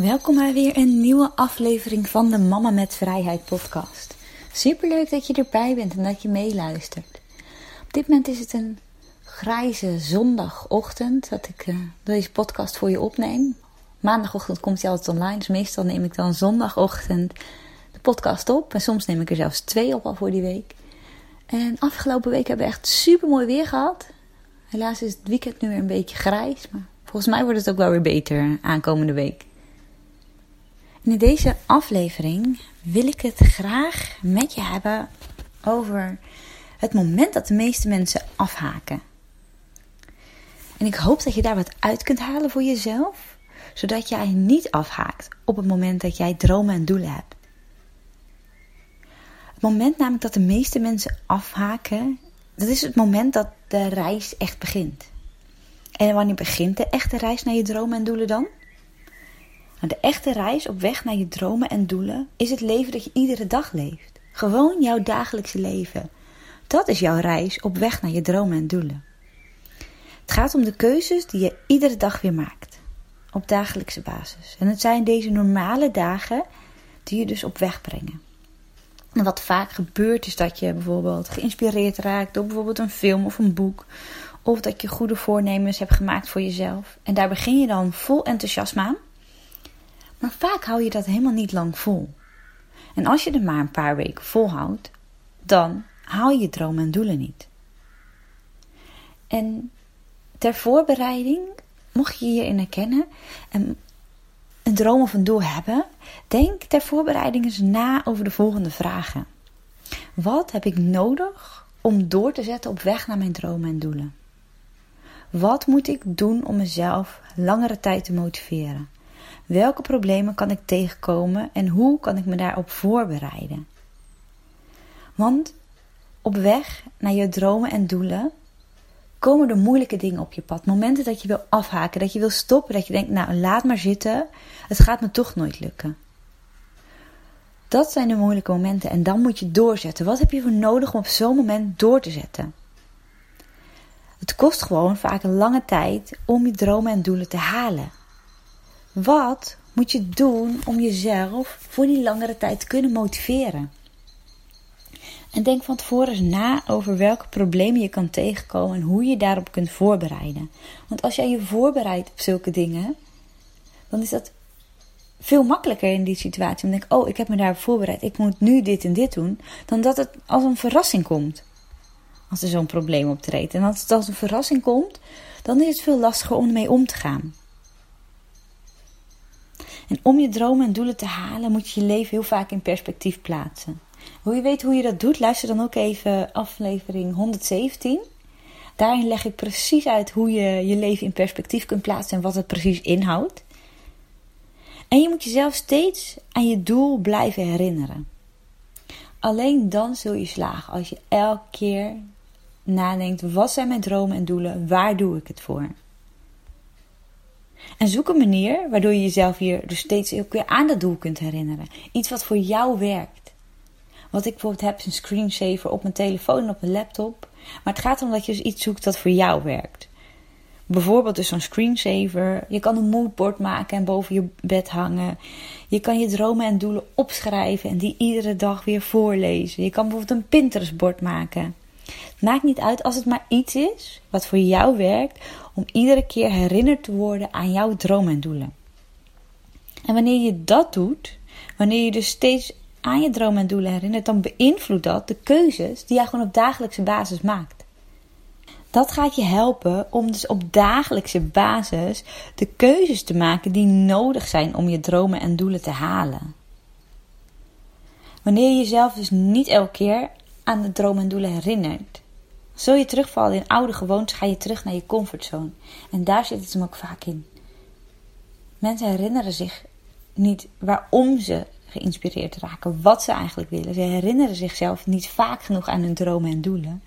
Welkom bij weer een nieuwe aflevering van de Mama met Vrijheid podcast. Superleuk dat je erbij bent en dat je meeluistert. Op dit moment is het een grijze zondagochtend dat ik uh, deze podcast voor je opneem. Maandagochtend komt hij altijd online, dus meestal neem ik dan zondagochtend de podcast op. En soms neem ik er zelfs twee op al voor die week. En afgelopen week hebben we echt super mooi weer gehad. Helaas is het weekend nu weer een beetje grijs, maar volgens mij wordt het ook wel weer beter aankomende week in deze aflevering wil ik het graag met je hebben over het moment dat de meeste mensen afhaken. En ik hoop dat je daar wat uit kunt halen voor jezelf, zodat jij niet afhaakt op het moment dat jij dromen en doelen hebt. Het moment namelijk dat de meeste mensen afhaken, dat is het moment dat de reis echt begint. En wanneer begint de echte reis naar je dromen en doelen dan? De echte reis op weg naar je dromen en doelen is het leven dat je iedere dag leeft. Gewoon jouw dagelijkse leven. Dat is jouw reis op weg naar je dromen en doelen. Het gaat om de keuzes die je iedere dag weer maakt. Op dagelijkse basis. En het zijn deze normale dagen die je dus op weg brengen. En wat vaak gebeurt is dat je bijvoorbeeld geïnspireerd raakt door bijvoorbeeld een film of een boek. Of dat je goede voornemens hebt gemaakt voor jezelf. En daar begin je dan vol enthousiasme aan. Maar vaak hou je dat helemaal niet lang vol. En als je er maar een paar weken volhoudt, dan haal je je dromen en doelen niet. En ter voorbereiding, mocht je hierin herkennen en een droom of een doel hebben, denk ter voorbereiding eens na over de volgende vragen. Wat heb ik nodig om door te zetten op weg naar mijn dromen en doelen? Wat moet ik doen om mezelf langere tijd te motiveren? Welke problemen kan ik tegenkomen en hoe kan ik me daarop voorbereiden? Want op weg naar je dromen en doelen komen er moeilijke dingen op je pad. Momenten dat je wil afhaken, dat je wil stoppen, dat je denkt, nou laat maar zitten, het gaat me toch nooit lukken. Dat zijn de moeilijke momenten en dan moet je doorzetten. Wat heb je voor nodig om op zo'n moment door te zetten? Het kost gewoon vaak een lange tijd om je dromen en doelen te halen. Wat moet je doen om jezelf voor die langere tijd te kunnen motiveren? En denk van tevoren eens na over welke problemen je kan tegenkomen en hoe je daarop kunt voorbereiden. Want als jij je voorbereidt op zulke dingen, dan is dat veel makkelijker in die situatie. Dan denk ik, oh, ik heb me daarop voorbereid, ik moet nu dit en dit doen, dan dat het als een verrassing komt. Als er zo'n probleem optreedt. En als het als een verrassing komt, dan is het veel lastiger om ermee om te gaan. En om je dromen en doelen te halen, moet je je leven heel vaak in perspectief plaatsen. Wil je weten hoe je dat doet? Luister dan ook even aflevering 117. Daarin leg ik precies uit hoe je je leven in perspectief kunt plaatsen en wat het precies inhoudt. En je moet jezelf steeds aan je doel blijven herinneren. Alleen dan zul je slagen als je elke keer nadenkt: wat zijn mijn dromen en doelen? Waar doe ik het voor? En zoek een manier waardoor je jezelf hier dus steeds ook weer aan dat doel kunt herinneren. Iets wat voor jou werkt. Wat ik bijvoorbeeld heb is een screensaver op mijn telefoon en op mijn laptop. Maar het gaat erom dat je dus iets zoekt dat voor jou werkt. Bijvoorbeeld dus zo'n screensaver. Je kan een moodboard maken en boven je bed hangen. Je kan je dromen en doelen opschrijven en die iedere dag weer voorlezen. Je kan bijvoorbeeld een Pinterest-bord maken. Maakt niet uit als het maar iets is wat voor jou werkt om iedere keer herinnerd te worden aan jouw dromen en doelen. En wanneer je dat doet, wanneer je dus steeds aan je dromen en doelen herinnert, dan beïnvloedt dat de keuzes die jij gewoon op dagelijkse basis maakt. Dat gaat je helpen om dus op dagelijkse basis de keuzes te maken die nodig zijn om je dromen en doelen te halen. Wanneer je jezelf dus niet elke keer aan de dromen en doelen herinnert, zul je terugvallen in oude gewoontes, ga je terug naar je comfortzone. En daar zit het hem ook vaak in. Mensen herinneren zich niet waarom ze geïnspireerd raken, wat ze eigenlijk willen. Ze herinneren zichzelf niet vaak genoeg aan hun dromen en doelen.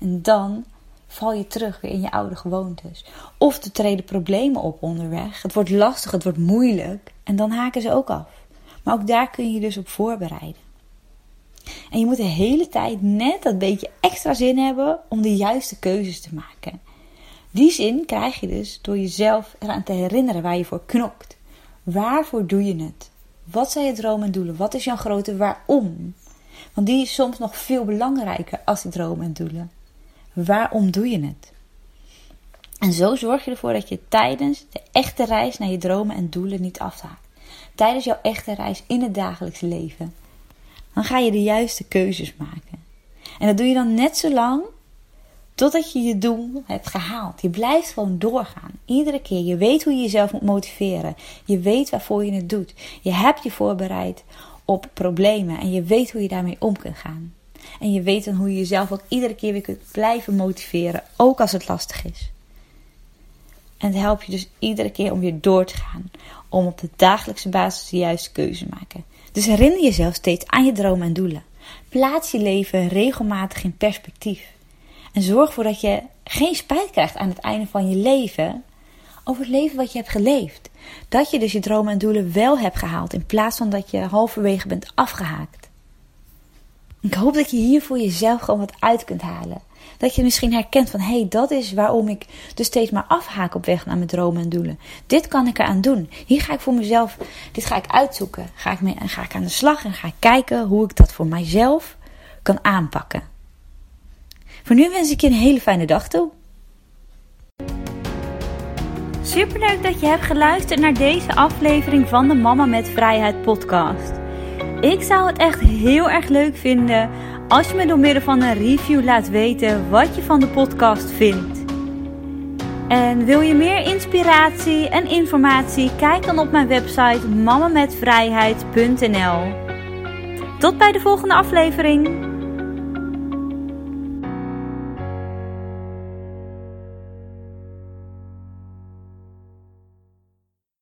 En dan val je terug weer in je oude gewoontes. Of er treden problemen op onderweg. Het wordt lastig, het wordt moeilijk. En dan haken ze ook af. Maar ook daar kun je je dus op voorbereiden. En je moet de hele tijd net dat beetje extra zin hebben om de juiste keuzes te maken. Die zin krijg je dus door jezelf eraan te herinneren waar je voor knokt. Waarvoor doe je het? Wat zijn je dromen en doelen? Wat is jouw grote waarom? Want die is soms nog veel belangrijker als die dromen en doelen. Waarom doe je het? En zo zorg je ervoor dat je tijdens de echte reis naar je dromen en doelen niet afhaakt. Tijdens jouw echte reis in het dagelijks leven. Dan ga je de juiste keuzes maken. En dat doe je dan net zo lang totdat je je doel hebt gehaald. Je blijft gewoon doorgaan. Iedere keer. Je weet hoe je jezelf moet motiveren. Je weet waarvoor je het doet. Je hebt je voorbereid op problemen en je weet hoe je daarmee om kunt gaan. En je weet dan hoe je jezelf ook iedere keer weer kunt blijven motiveren, ook als het lastig is. En het helpt je dus iedere keer om weer door te gaan. Om op de dagelijkse basis de juiste keuze te maken. Dus herinner jezelf steeds aan je dromen en doelen. Plaats je leven regelmatig in perspectief. En zorg ervoor dat je geen spijt krijgt aan het einde van je leven over het leven wat je hebt geleefd. Dat je dus je dromen en doelen wel hebt gehaald in plaats van dat je halverwege bent afgehaakt. Ik hoop dat je hier voor jezelf gewoon wat uit kunt halen. Dat je misschien herkent van hé, hey, dat is waarom ik dus steeds maar afhaak op weg naar mijn dromen en doelen. Dit kan ik eraan doen. Hier ga ik voor mezelf, dit ga ik uitzoeken. Ga ik, mee, ga ik aan de slag en ga ik kijken hoe ik dat voor mijzelf kan aanpakken. Voor nu wens ik je een hele fijne dag toe. Superleuk dat je hebt geluisterd naar deze aflevering van de Mama met Vrijheid podcast. Ik zou het echt heel erg leuk vinden als je me door middel van een review laat weten wat je van de podcast vindt. En wil je meer inspiratie en informatie? Kijk dan op mijn website mamametvrijheid.nl. Tot bij de volgende aflevering.